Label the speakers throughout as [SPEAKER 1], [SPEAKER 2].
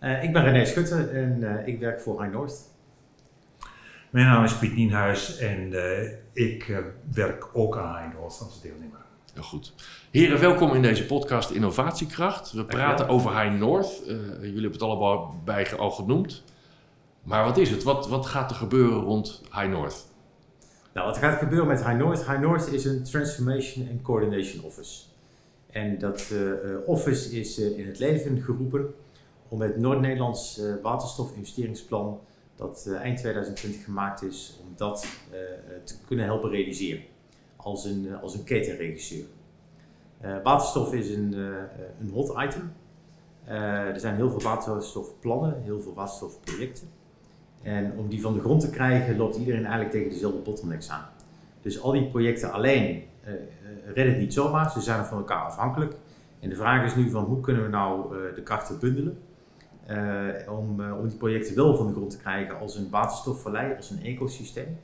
[SPEAKER 1] uh, ik ben René Schutte en uh, ik werk voor High North.
[SPEAKER 2] Mijn naam is Piet Nienhuis en uh, ik werk ook aan High North als deelnemer.
[SPEAKER 3] Heel goed. Heren, welkom in deze podcast Innovatiekracht. We praten over High North. jullie hebben het allemaal bij al genoemd. Maar wat is het? Wat, wat gaat er gebeuren rond High North?
[SPEAKER 1] Nou, wat gaat er gebeuren met High North? High North is een Transformation and Coordination Office. En dat office is in het leven geroepen om het Noord-Nederlands uh, waterstofinvesteringsplan dat uh, eind 2020 gemaakt is, om dat uh, te kunnen helpen realiseren als een, als een ketenregisseur. waterstof is een, een hot item. er zijn heel veel waterstofplannen, heel veel waterstofprojecten. En om die van de grond te krijgen, loopt iedereen eigenlijk tegen dezelfde bottlenecks aan. Dus al die projecten alleen redden het niet zomaar, ze zijn van elkaar afhankelijk. En de vraag is nu van hoe kunnen we nou de krachten bundelen uh, om, uh, om die projecten wel van de grond te krijgen als een waterstofvallei, als een ecosysteem.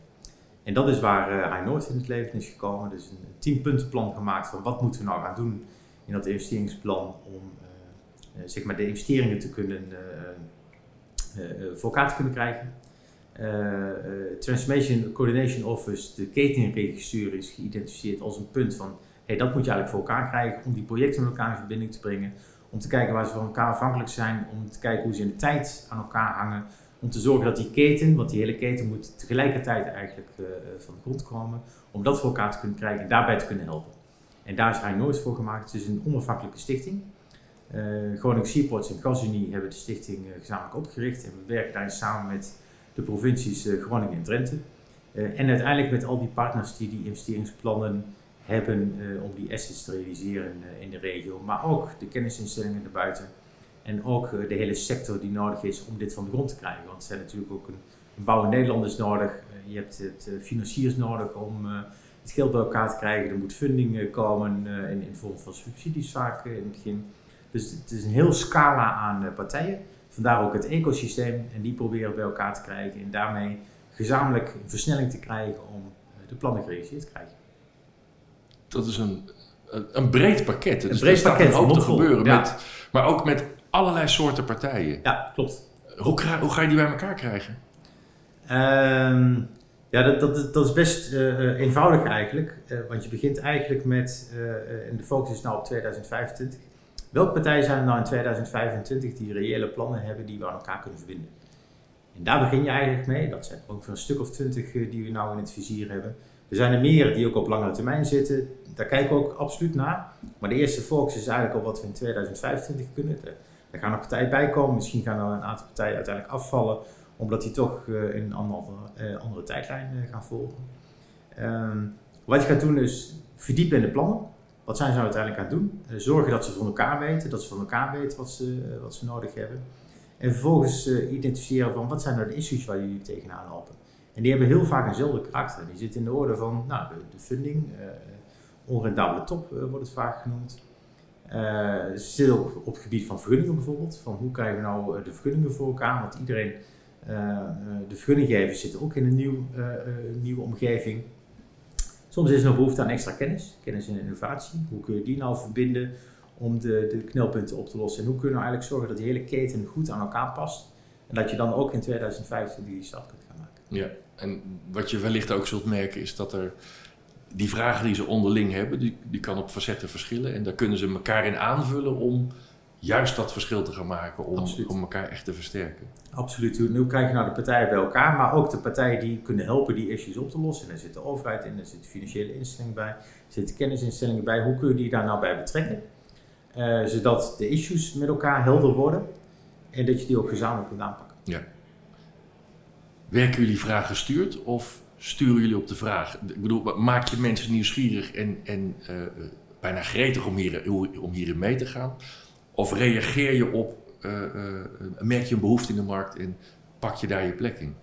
[SPEAKER 1] En dat is waar uh, Noord in het leven is gekomen. Dus een tienpuntenplan gemaakt van wat moeten we nou gaan doen in dat investeringsplan om zeg maar de investeringen te kunnen, voor elkaar te kunnen krijgen. Transformation Coordination Office, de ketenregisseur, is geïdentificeerd als een punt van hey, dat moet je eigenlijk voor elkaar krijgen om die projecten met elkaar in verbinding te brengen om te kijken waar ze van elkaar afhankelijk zijn, om te kijken hoe ze in de tijd aan elkaar hangen, om te zorgen dat die keten, want die hele keten moet tegelijkertijd eigenlijk uh, van de grond komen, om dat voor elkaar te kunnen krijgen en daarbij te kunnen helpen. En daar is nooit voor gemaakt. Het is een onafhankelijke stichting. Uh, Groningen Seaports en GasUnie hebben de stichting uh, gezamenlijk opgericht en we werken daarin samen met de provincies Groningen en Drenthe. en uiteindelijk met al die partners die die investeringsplannen hebben uh, om die assets te realiseren uh, in de regio, maar ook de kennisinstellingen erbuiten en ook uh, de hele sector die nodig is om dit van de grond te krijgen. Want er zijn natuurlijk ook een, een bouw in Nederland is nodig, je hebt het financiers nodig om het geld bij elkaar te krijgen, er moet funding komen in, in vorm van subsidies vaak in het begin. Dus het is een heel scala aan partijen, vandaar ook het ecosysteem en die proberen bij elkaar te krijgen en daarmee gezamenlijk versnelling te krijgen om de plannen gerealiseerd te krijgen
[SPEAKER 3] dat is een, een breed pakket.
[SPEAKER 1] Een dus breed pakket.
[SPEAKER 3] hoop te gebeuren. Met, maar ook met allerlei soorten partijen.
[SPEAKER 1] Ja, klopt.
[SPEAKER 3] Hoe, hoe ga je die bij elkaar krijgen?
[SPEAKER 1] Um, ja, dat, dat, dat is best uh, eenvoudig eigenlijk. Uh, want je begint eigenlijk met, uh, en de focus is nou op 2025. Welke partijen zijn er nou in 2025 die reële plannen hebben die we aan elkaar kunnen verbinden? En daar begin je eigenlijk mee. Dat zijn ook een stuk of twintig die we nou in het vizier hebben. Er zijn er meer die ook op langere termijn zitten. Daar kijken we ook absoluut naar. Maar de eerste focus is eigenlijk al wat we in 2025 kunnen. Er gaan nog partijen bij komen. Misschien gaan er een aantal partijen uiteindelijk afvallen. Omdat die toch een andere, uh, andere tijdlijn uh, gaan volgen. Um, wat je gaat doen is verdiepen in de plannen. Wat zijn ze nou uiteindelijk aan het doen? zorgen dat ze van elkaar weten. Dat ze van elkaar weten wat ze, wat ze nodig hebben. En vervolgens identificeren van wat zijn nou de issues waar jullie tegenaan lopen. En die hebben heel vaak eenzelfde karakter. Die zitten in de orde van nou, de, funding, uh, onrendabele top uh, wordt het vaak genoemd. Uh, ze op het gebied van vergunningen bijvoorbeeld. Van hoe krijgen we nou de vergunningen voor elkaar? Want iedereen, de vergunninggevers zitten ook in een nieuw, nieuwe omgeving. Soms is er nog behoefte aan extra kennis, kennis en innovatie. Hoe kun je die nou verbinden om de, de knelpunten op te lossen? En hoe kunnen we nou eigenlijk zorgen dat die hele keten goed aan elkaar past? En dat je dan ook in 2025 die start kunt.
[SPEAKER 3] Ja. En wat je wellicht ook zult merken is dat er die vragen die ze onderling hebben, die, die kan op facetten verschillen. En daar kunnen ze elkaar in aanvullen om juist dat verschil te gaan maken, om, om elkaar echt te versterken.
[SPEAKER 1] Absoluut. Nu krijg je nou de partijen bij elkaar, maar ook de partijen die kunnen helpen die issues op te lossen. En daar zit de overheid in, er zit financiële instellingen bij, er zitten kennisinstellingen bij. Hoe kun je die daar nou bij betrekken? Uh, zodat de issues met elkaar helder worden en dat je die ook gezamenlijk kunt aanpakken.
[SPEAKER 3] Ja. Werken jullie vragen gestuurd of sturen jullie op de vraag? Ik bedoel, maak je mensen nieuwsgierig en, en uh, bijna gretig om, hier, om hierin mee te gaan? Of reageer je op uh, merk je een behoefte in de markt en pak je daar je plek in?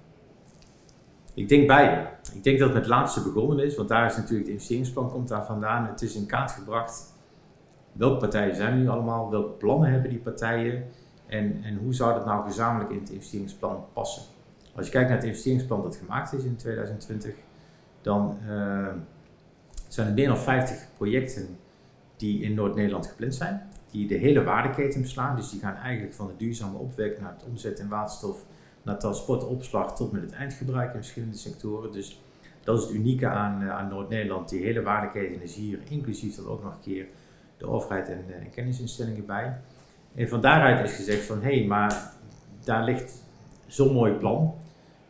[SPEAKER 1] Ik denk beide. Ik denk dat het met laatste begonnen is, want daar is natuurlijk het investeringsplan komt daar vandaan. Het is in kaart gebracht welke partijen zijn nu allemaal, welke plannen hebben die partijen en, en hoe zou dat nou gezamenlijk in het investeringsplan passen. Als je kijkt naar het investeringsplan dat gemaakt is in 2020, dan uh, zijn er meer dan 50 projecten die in Noord-Nederland gepland zijn, die de hele waardeketen beslaan. Dus die gaan eigenlijk van de duurzame opwek naar het omzetten in waterstof, naar transport, opslag tot met het eindgebruik in verschillende sectoren. Dus dat is het unieke aan, uh, aan Noord-Nederland. Die hele waardeketen is hier, inclusief dan ook nog een keer de overheid en, en kennisinstellingen bij. En van daaruit is gezegd van hé, hey, maar daar ligt zo'n mooi plan.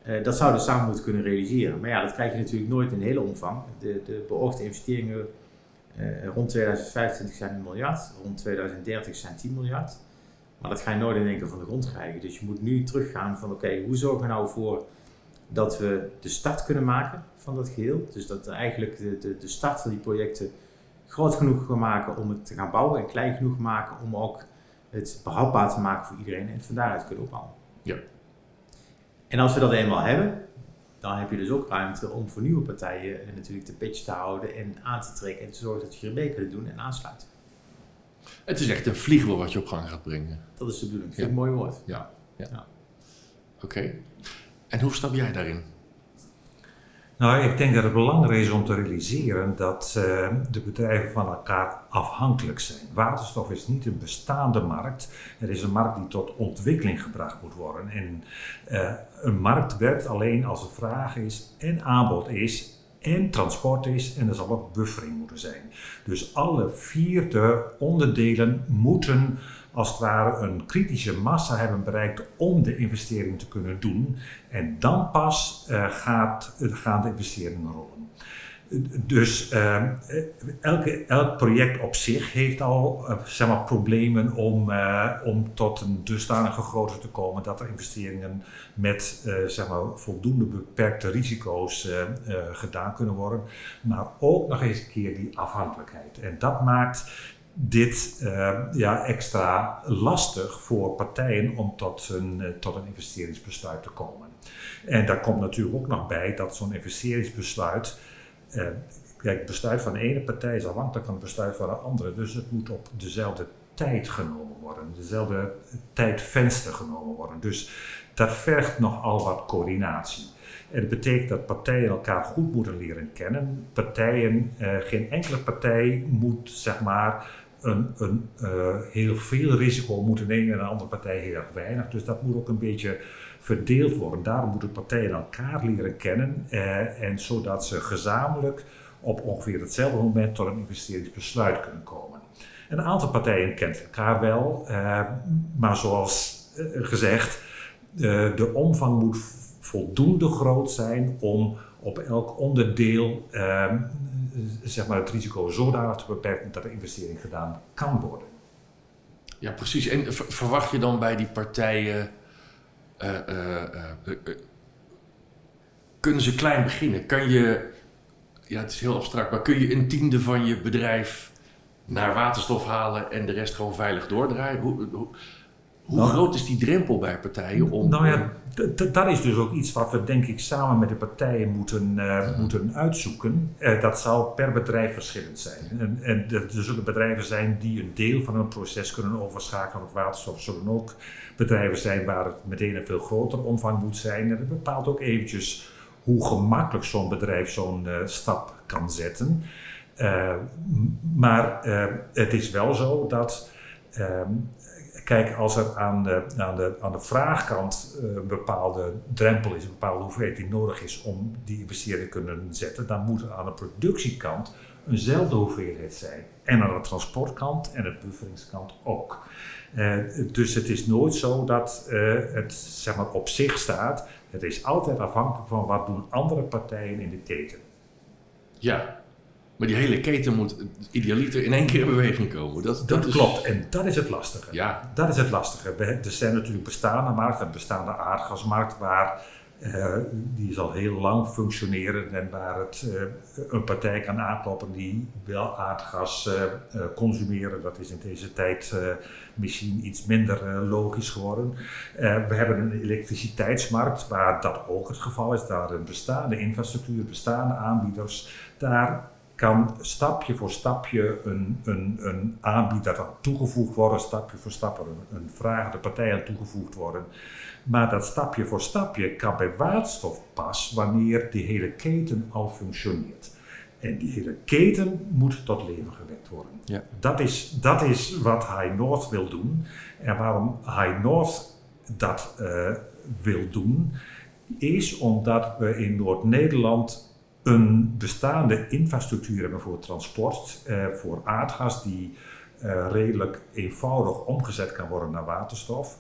[SPEAKER 1] Uh, dat zouden we samen moeten kunnen realiseren. Maar ja, dat krijg je natuurlijk nooit in hele omvang. De, de beoogde investeringen uh, rond 2025 zijn een miljard, rond 2030 zijn 10 miljard. Maar dat ga je nooit in één keer van de grond krijgen. Dus je moet nu teruggaan van oké, hoe zorgen we nou voor dat we de start kunnen maken van dat geheel. Dus dat eigenlijk de, de, de start van die projecten groot genoeg gaan maken om het te gaan bouwen en klein genoeg maken om ook het behapbaar te maken voor iedereen en van daaruit kunnen opbouwen.
[SPEAKER 3] Ja.
[SPEAKER 1] En als we dat eenmaal hebben, dan heb je dus ook ruimte om voor nieuwe partijen natuurlijk de pitch te houden en aan te trekken en te zorgen dat je er mee kunt doen en aansluiten.
[SPEAKER 3] Het is echt een vliegwiel wat je op gang gaat brengen.
[SPEAKER 1] Dat is de bedoeling. Vind een mooi woord.
[SPEAKER 3] Ja. ja. ja. Oké. En hoe stap jij daarin?
[SPEAKER 2] Nou, ik denk dat het belangrijk is om te realiseren dat uh, de bedrijven van elkaar afhankelijk zijn. Waterstof is niet een bestaande markt. Het is een markt die tot ontwikkeling gebracht moet worden. En uh, een markt werkt alleen als er vraag is en aanbod is en transport is en er zal ook buffering moeten zijn. Dus alle vier de onderdelen moeten als het ware een kritische massa hebben bereikt om de investering te kunnen doen. En dan pas uh, gaat, gaan de investeringen rollen. Dus uh, elke, elk project op zich heeft al zeg maar, problemen om, om tot een dusdanige grootte te komen dat er investeringen met zeg maar, voldoende beperkte risico's gedaan kunnen worden. Maar ook nog eens een keer die afhankelijkheid. En dat maakt dit uh, ja, extra lastig voor partijen om tot een, uh, tot een investeringsbesluit te komen. En daar komt natuurlijk ook nog bij dat zo'n investeringsbesluit. Uh, kijk, het besluit van de ene partij is afhankelijk van het besluit van de andere. Dus het moet op dezelfde tijd genomen worden, dezelfde tijdvenster genomen worden. Dus dat vergt nogal wat coördinatie. En dat betekent dat partijen elkaar goed moeten leren kennen. Partijen, geen enkele partij moet zeg maar een, een uh, heel veel risico moeten nemen en een andere partij heel erg weinig. Dus dat moet ook een beetje verdeeld worden. Daarom moeten partijen elkaar leren kennen uh, en zodat ze gezamenlijk op ongeveer hetzelfde moment tot een investeringsbesluit kunnen komen. Een aantal partijen kent elkaar wel, uh, maar zoals gezegd, de omvang moet voldoende groot zijn om op elk onderdeel ehm, zeg maar het risico zodanig te beperken dat de investering gedaan kan worden.
[SPEAKER 3] Ja, precies. En verwacht je dan bij die partijen. Uh, uh, uh, kunnen ze klein beginnen? Kan je. Ja, het is heel abstract, maar kun je een tiende van je bedrijf naar waterstof halen en de rest gewoon veilig doordraaien? Hoe, hoe nou, groot is die drempel bij partijen om.
[SPEAKER 2] Nou ja, dat is dus ook iets wat we denk ik samen met de partijen moeten, uh, moeten uitzoeken. Uh, dat zal per bedrijf verschillend zijn. En, en er, zullen bedrijven zijn die een deel van een proces kunnen overschakelen op waterstof. Er zullen ook bedrijven zijn waar het meteen een veel groter omvang moet zijn. En dat bepaalt ook eventjes hoe gemakkelijk zo'n bedrijf zo'n uh, stap kan zetten. maar het is wel zo dat ehm, Kijk, als er aan de, aan de, aan de vraagkant uh, een bepaalde drempel is, een bepaalde hoeveelheid die nodig is om die investering te kunnen zetten, dan moet er aan de productiekant eenzelfde hoeveelheid zijn. En aan de transportkant en de bufferingskant ook. Uh, dus het is nooit zo dat uh, het zeg maar, op zich staat. Het is altijd afhankelijk van wat doen andere partijen in de keten.
[SPEAKER 3] Ja, maar die hele keten moet idealiter in één keer in beweging komen.
[SPEAKER 2] Dat, dat, dat klopt. En dat is het lastige.
[SPEAKER 3] Ja.
[SPEAKER 2] Dat is het lastige. er zijn natuurlijk bestaande markten, een bestaande aardgasmarkt, waar Uh, die zal heel lang functioneren en waar het uh, een partij kan aankloppen die wel aardgas uh, consumeren. Dat is in deze tijd misschien iets minder logisch geworden. we hebben een elektriciteitsmarkt waar dat ook het geval is. Daar een bestaande infrastructuur, bestaande aanbieders. Daar kan stapje voor stapje een, een, een aanbieder aan toegevoegd worden, stapje voor stapje een, een vragende partij aan toegevoegd worden. Maar dat stapje voor stapje kan bij waterstof pas wanneer die hele keten al functioneert. En die hele keten moet tot leven gewekt worden. Ja. Dat, is, dat is wat High North wil doen. En waarom High North dat uh, wil doen, is omdat we in Noord-Nederland een bestaande infrastructuur hebben voor transport, uh, voor aardgas, die uh, redelijk eenvoudig omgezet kan worden naar waterstof.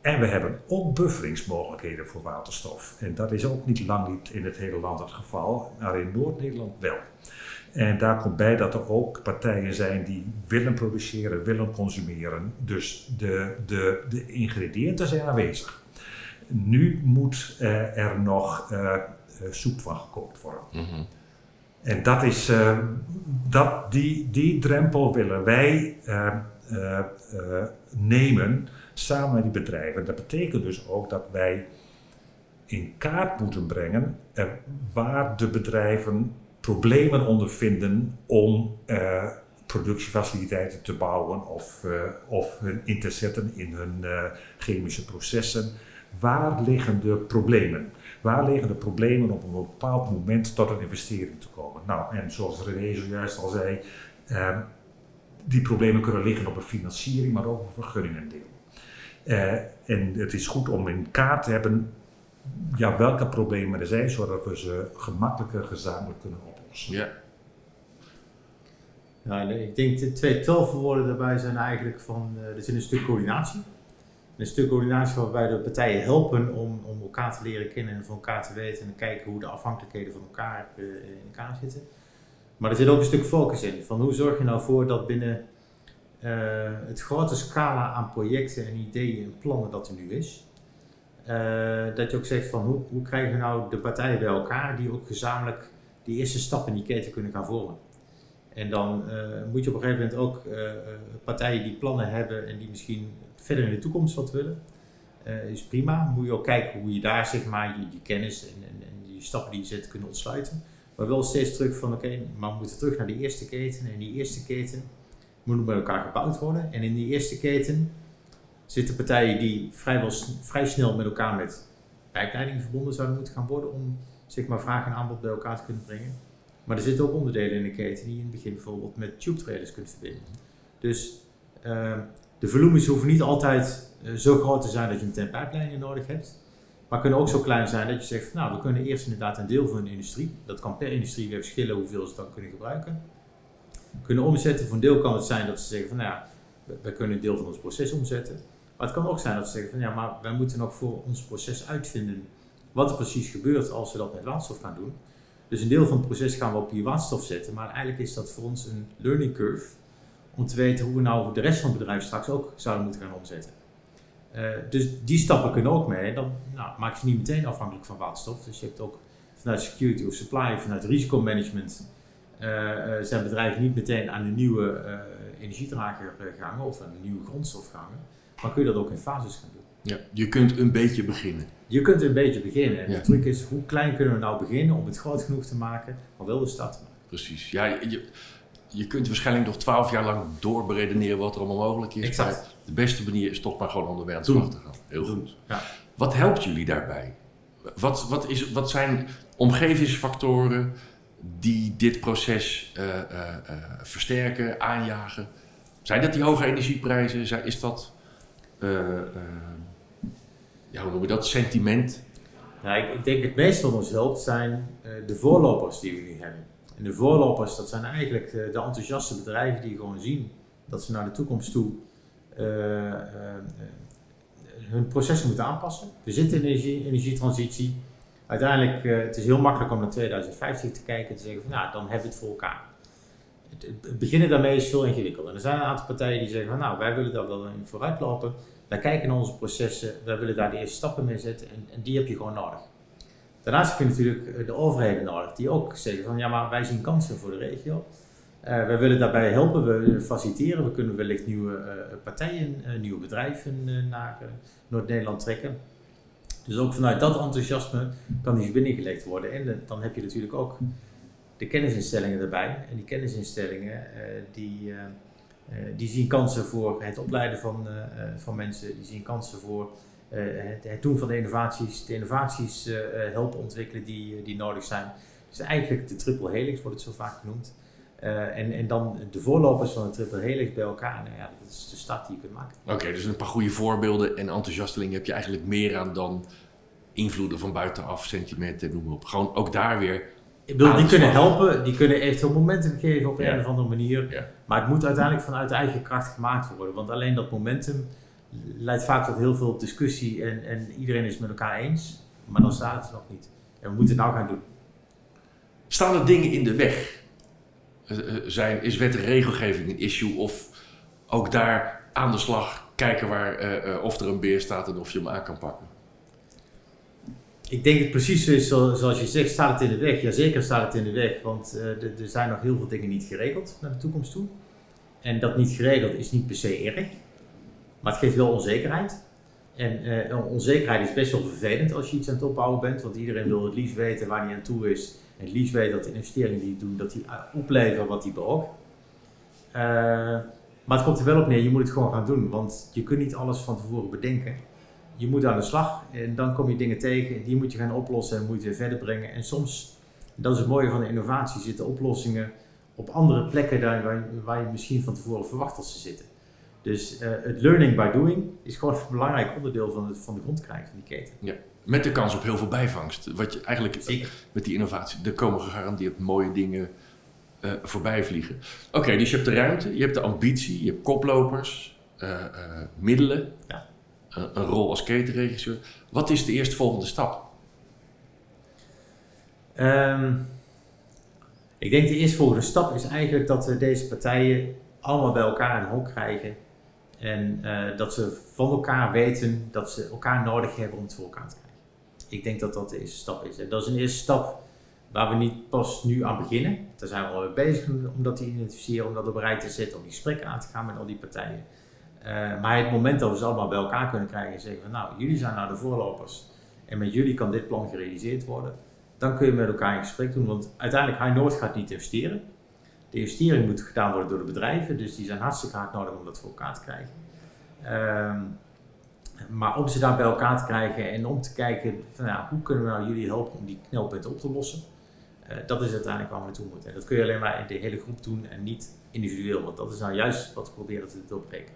[SPEAKER 2] En we hebben ook bufferingsmogelijkheden voor waterstof. En dat is ook niet lang niet in het hele land het geval, maar in Noord-Nederland wel. En daar komt bij dat er ook partijen zijn die willen produceren, willen consumeren. Dus de, de, de ingrediënten zijn aanwezig. Nu moet uh, er nog uh, soep van gekookt worden. Mm -hmm. En dat is, uh, dat, die, die drempel willen wij nemen samen met die bedrijven. Dat betekent dus ook dat wij in kaart moeten brengen eh, waar de bedrijven problemen ondervinden om eh, productiefaciliteiten te bouwen of, of hun in te zetten in hun chemische processen. Waar liggen de problemen? Waar liggen de problemen op een bepaald moment tot een investering te komen? Nou, en zoals René zojuist al zei, uh, die problemen kunnen liggen op een financiering, maar ook op een vergunningendeel. Uh, en het is goed om in kaart te hebben ja, welke problemen er zijn, zodat we ze gemakkelijker gezamenlijk kunnen oplossen.
[SPEAKER 1] Ja. Ja, ik denk de twee toverwoorden daarbij zijn eigenlijk van, uh, er zit een stuk coördinatie. Een stuk coördinatie waarbij de partijen helpen om, om elkaar te leren kennen en van elkaar te weten en kijken hoe de afhankelijkheden van elkaar uh, in elkaar zitten. Maar er zit ook een stuk focus in. Van hoe zorg je nou voor dat binnen uh, het grote scala aan projecten en ideeën en plannen dat er nu is. Uh, dat je ook zegt van hoe, hoe krijgen we nou de partijen bij elkaar die ook gezamenlijk die eerste stappen in die keten kunnen gaan vormen. En dan moet je op een gegeven moment ook partijen die plannen hebben en die misschien verder in de toekomst wat willen. is prima. Moet je ook kijken hoe je daar zeg je, kennis en, en, en, die stappen die je zet kunnen ontsluiten. Maar wel steeds terug van oké, maar we moeten terug naar die eerste keten. En die eerste keten moet met elkaar gebouwd worden. En in die eerste keten zitten partijen die vrijwel, vrij snel met elkaar met pijpleidingen verbonden zouden moeten gaan worden om zeg maar, vraag en aanbod bij elkaar te kunnen brengen. Maar er zitten ook onderdelen in de keten die je in het begin bijvoorbeeld met tube trailers kunt verbinden. Dus uh, de volumes hoeven niet altijd uh, zo groot te zijn dat je meteen pijpleidingen nodig hebt. Maar kunnen ook zo klein zijn dat je zegt, nou we kunnen eerst inderdaad een deel van de industrie, dat kan per industrie weer verschillen hoeveel ze dan kunnen gebruiken kunnen omzetten. Voor een deel kan het zijn dat ze zeggen van nou ja, wij kunnen een deel van ons proces omzetten. Maar het kan ook zijn dat ze zeggen van ja, maar wij moeten nog voor ons proces uitvinden wat er precies gebeurt als we dat met waterstof gaan doen. Dus een deel van het proces gaan we op die waterstof zetten, maar eigenlijk is dat voor ons een learning curve om te weten hoe we nou de rest van het bedrijf straks ook zouden moeten gaan omzetten. Uh, dus die stappen kunnen ook mee. Dan nou, maak je niet meteen afhankelijk van waterstof. Dus je hebt ook vanuit security of supply, vanuit risicomanagement uh, zijn bedrijven niet meteen aan een nieuwe uh, energiedrager gehangen of aan een nieuwe grondstof gehangen, maar kun je dat ook in fases gaan doen.
[SPEAKER 3] Ja, je kunt een beetje beginnen.
[SPEAKER 1] Je kunt een beetje beginnen. En ja. de truc is, hoe klein kunnen we nou beginnen om het groot genoeg te maken, maar wel de start te maken.
[SPEAKER 3] Precies. Ja, je, je kunt waarschijnlijk nog twaalf jaar lang doorberedeneren wat er allemaal mogelijk is.
[SPEAKER 1] Exact.
[SPEAKER 3] de beste manier is toch maar gewoon onderweg aan de slag te gaan. Heel goed. Ja. Wat helpt jullie daarbij? Wat, wat, is, wat zijn omgevingsfactoren die dit proces uh, uh, versterken, aanjagen? Zijn dat die hoge energieprijzen? Is dat, ja, hoe noem je dat, sentiment?
[SPEAKER 1] Ja, ik, ik, denk het meeste wat ons helpt zijn de voorlopers die we nu hebben. En de voorlopers, dat zijn eigenlijk de, de enthousiaste bedrijven die gewoon zien dat ze naar de toekomst toe hun processen moeten aanpassen. We zitten in een energie, energietransitie uiteindelijk, uh, het is heel makkelijk om naar 2050 te kijken en te zeggen van nou, dan hebben we het voor elkaar. Het, beginnen daarmee is veel ingewikkelder. Er zijn een aantal partijen die zeggen van nou, wij willen daar wel in vooruit lopen. Wij kijken naar onze processen, wij willen daar de eerste stappen mee zetten en, en die heb je gewoon nodig. Daarnaast heb je natuurlijk de overheden nodig, die ook zeggen van ja, maar wij zien kansen voor de regio. Uh, wij willen daarbij helpen, we faciliteren, we kunnen wellicht nieuwe partijen, nieuwe bedrijven naar Noord-Nederland trekken. Dus ook vanuit dat enthousiasme kan die verbinding gelegd worden. En dan heb je natuurlijk ook de kennisinstellingen erbij. En die kennisinstellingen die, die zien kansen voor het opleiden van, van mensen, die zien kansen voor het, het, doen van de innovaties, de innovaties helpen ontwikkelen die, die nodig zijn. Dus eigenlijk de triple helix wordt het zo vaak genoemd. Uh, en, en dan de voorlopers van de triple helix bij elkaar. Nou ja, dat is de start die je kunt maken.
[SPEAKER 3] Oké, dus een paar goede voorbeelden en enthousiastelingen heb je eigenlijk meer aan dan invloeden van buitenaf, sentimenten, noem maar op. Gewoon ook daar weer.
[SPEAKER 1] Ik bedoel, die kunnen helpen, die kunnen eventueel momentum geven op een of andere manier. Ja. Maar het moet uiteindelijk vanuit eigen kracht gemaakt worden. Want alleen dat momentum leidt vaak tot heel veel discussie en, en iedereen is het met elkaar eens. Maar dan staat het nog niet. En we moeten het nou gaan doen.
[SPEAKER 3] Staan er dingen in de weg? Eh, eh, zijn, is wet en regelgeving een issue? Of ook daar aan de slag kijken waar, uh, of er een beer staat en of je hem aan kan pakken?
[SPEAKER 1] Ik denk het precies is zoals je zegt, staat het in de weg? Jazeker staat het in de weg, want uh, er zijn nog heel veel dingen niet geregeld naar de toekomst toe. En dat niet geregeld is niet per se erg, maar het geeft wel onzekerheid. En uh, onzekerheid is best wel vervelend als je iets aan het opbouwen bent, want iedereen wil het liefst weten waar hij aan toe is. En het liefst weten dat de investeringen die je doet, dat die opleveren wat die beoogt. Uh, maar het komt er wel op neer, je moet het gewoon gaan doen, want je kunt niet alles van tevoren bedenken je moet aan de slag en dan kom je dingen tegen, die moet je gaan oplossen en moet je verder brengen. En soms, dat is het mooie van de innovatie, zitten oplossingen op andere plekken dan waar, waar je misschien van tevoren verwacht dat ze zitten. Dus uh, het learning by doing is gewoon een belangrijk onderdeel van, het, van de grond krijgen van die keten.
[SPEAKER 3] Ja, met de kans op heel veel bijvangst. Wat je eigenlijk Zeker. met die innovatie, er komen gegarandeerd mooie dingen uh, voorbij vliegen. Oké, dus je hebt de ruimte, je hebt de ambitie, je hebt koplopers, uh, middelen. Ja een, rol als ketenregisseur. Wat is de eerstvolgende stap?
[SPEAKER 1] Um, ik denk de eerstvolgende stap is eigenlijk dat we deze partijen allemaal bij elkaar een hok krijgen. En uh, dat ze van elkaar weten dat ze elkaar nodig hebben om het voor elkaar te krijgen. Ik denk dat dat de eerste stap is. En dat is een eerste stap waar we niet pas nu aan beginnen. Daar zijn we al bezig om dat te identificeren, om dat op bereid te zetten, om die gesprekken aan te gaan met al die partijen. Uh, maar het moment dat we ze allemaal bij elkaar kunnen krijgen en zeggen van nou, jullie zijn nou de voorlopers en met jullie kan dit plan gerealiseerd worden, dan kun je met elkaar in gesprek doen. Want uiteindelijk, High Noord gaat niet investeren. De investering moet gedaan worden door de bedrijven, dus die zijn hartstikke hard nodig om dat voor elkaar te krijgen. Uh, maar om ze daar bij elkaar te krijgen en om te kijken van hoe kunnen we nou jullie helpen om die knelpunten op te lossen, uh, dat is uiteindelijk waar we naartoe moeten. En dat kun je alleen maar in de hele groep doen en niet individueel, want dat is nou juist wat we proberen te doorbreken.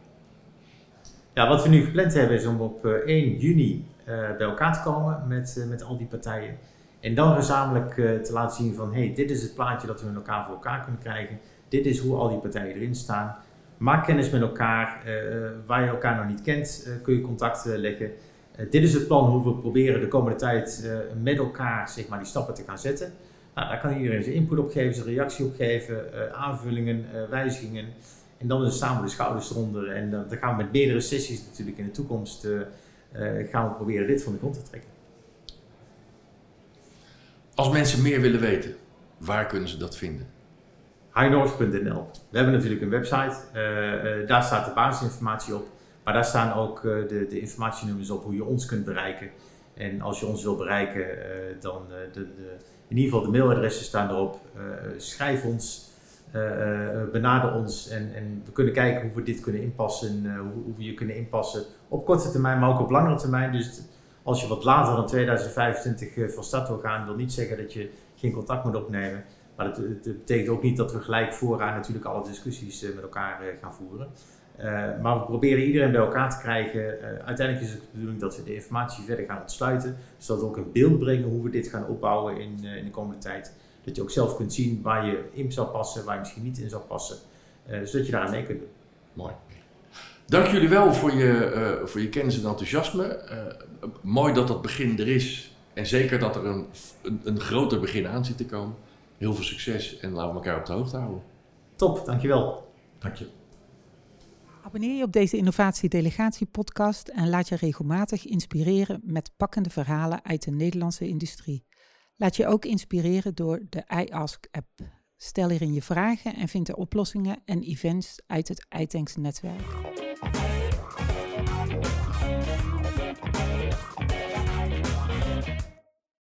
[SPEAKER 1] Ja, wat we nu gepland hebben is om op 1 eh, juni uh, bij elkaar te komen met, met al die partijen. En dan gezamenlijk te laten zien van, hey, dit is het plaatje dat we met elkaar voor elkaar kunnen krijgen. Dit is hoe al die partijen erin staan. Maak kennis met elkaar. waar je elkaar nog niet kent, kun je contact leggen. dit is het plan hoe we proberen de komende tijd met elkaar zeg maar, die stappen te gaan zetten. Nou, daar kan iedereen zijn input op geven, zijn reactie op geven, aanvullingen, wijzigingen. En dan is samen de schouders eronder. En dan, gaan we met meerdere sessies natuurlijk in de toekomst gaan we proberen dit van de grond te trekken.
[SPEAKER 3] Als mensen meer willen weten, waar kunnen ze dat vinden?
[SPEAKER 1] highnorth.nl. We hebben natuurlijk een website, uh, daar staat de basisinformatie op. Maar daar staan ook de, de informatienummers op hoe je ons kunt bereiken. En als je ons wil bereiken, dan de, de, in ieder geval de mailadressen staan erop. schrijf ons benader ons en, en, we kunnen kijken hoe we dit kunnen inpassen, hoe, hoe, we je kunnen inpassen op korte termijn, maar ook op langere termijn. Dus als je wat later dan 2025 van start wil gaan, wil niet zeggen dat je geen contact moet opnemen. Maar dat, betekent ook niet dat we gelijk vooraan natuurlijk alle discussies met elkaar gaan voeren. maar we proberen iedereen bij elkaar te krijgen. uiteindelijk is het de bedoeling dat we de informatie verder gaan ontsluiten, zodat we ook een beeld brengen hoe we dit gaan opbouwen in, in de komende tijd. Dat je ook zelf kunt zien waar je in zou passen, waar je misschien niet in zou passen. Zodat je daar mee kunt doen.
[SPEAKER 3] Mooi. Dank jullie wel voor je, uh, voor je kennis en enthousiasme. Uh, mooi dat dat begin er is. En zeker dat er een, een, een, groter begin aan zit te komen. Heel veel succes en laten we elkaar op de hoogte houden.
[SPEAKER 1] Top, dankjewel.
[SPEAKER 3] Dank je.
[SPEAKER 4] Abonneer je op deze Innovatie Delegatie podcast en laat je regelmatig inspireren met pakkende verhalen uit de Nederlandse industrie. Laat je ook inspireren door de iAsk-app. Stel hierin je vragen en vind er oplossingen en events uit het iTanks-netwerk.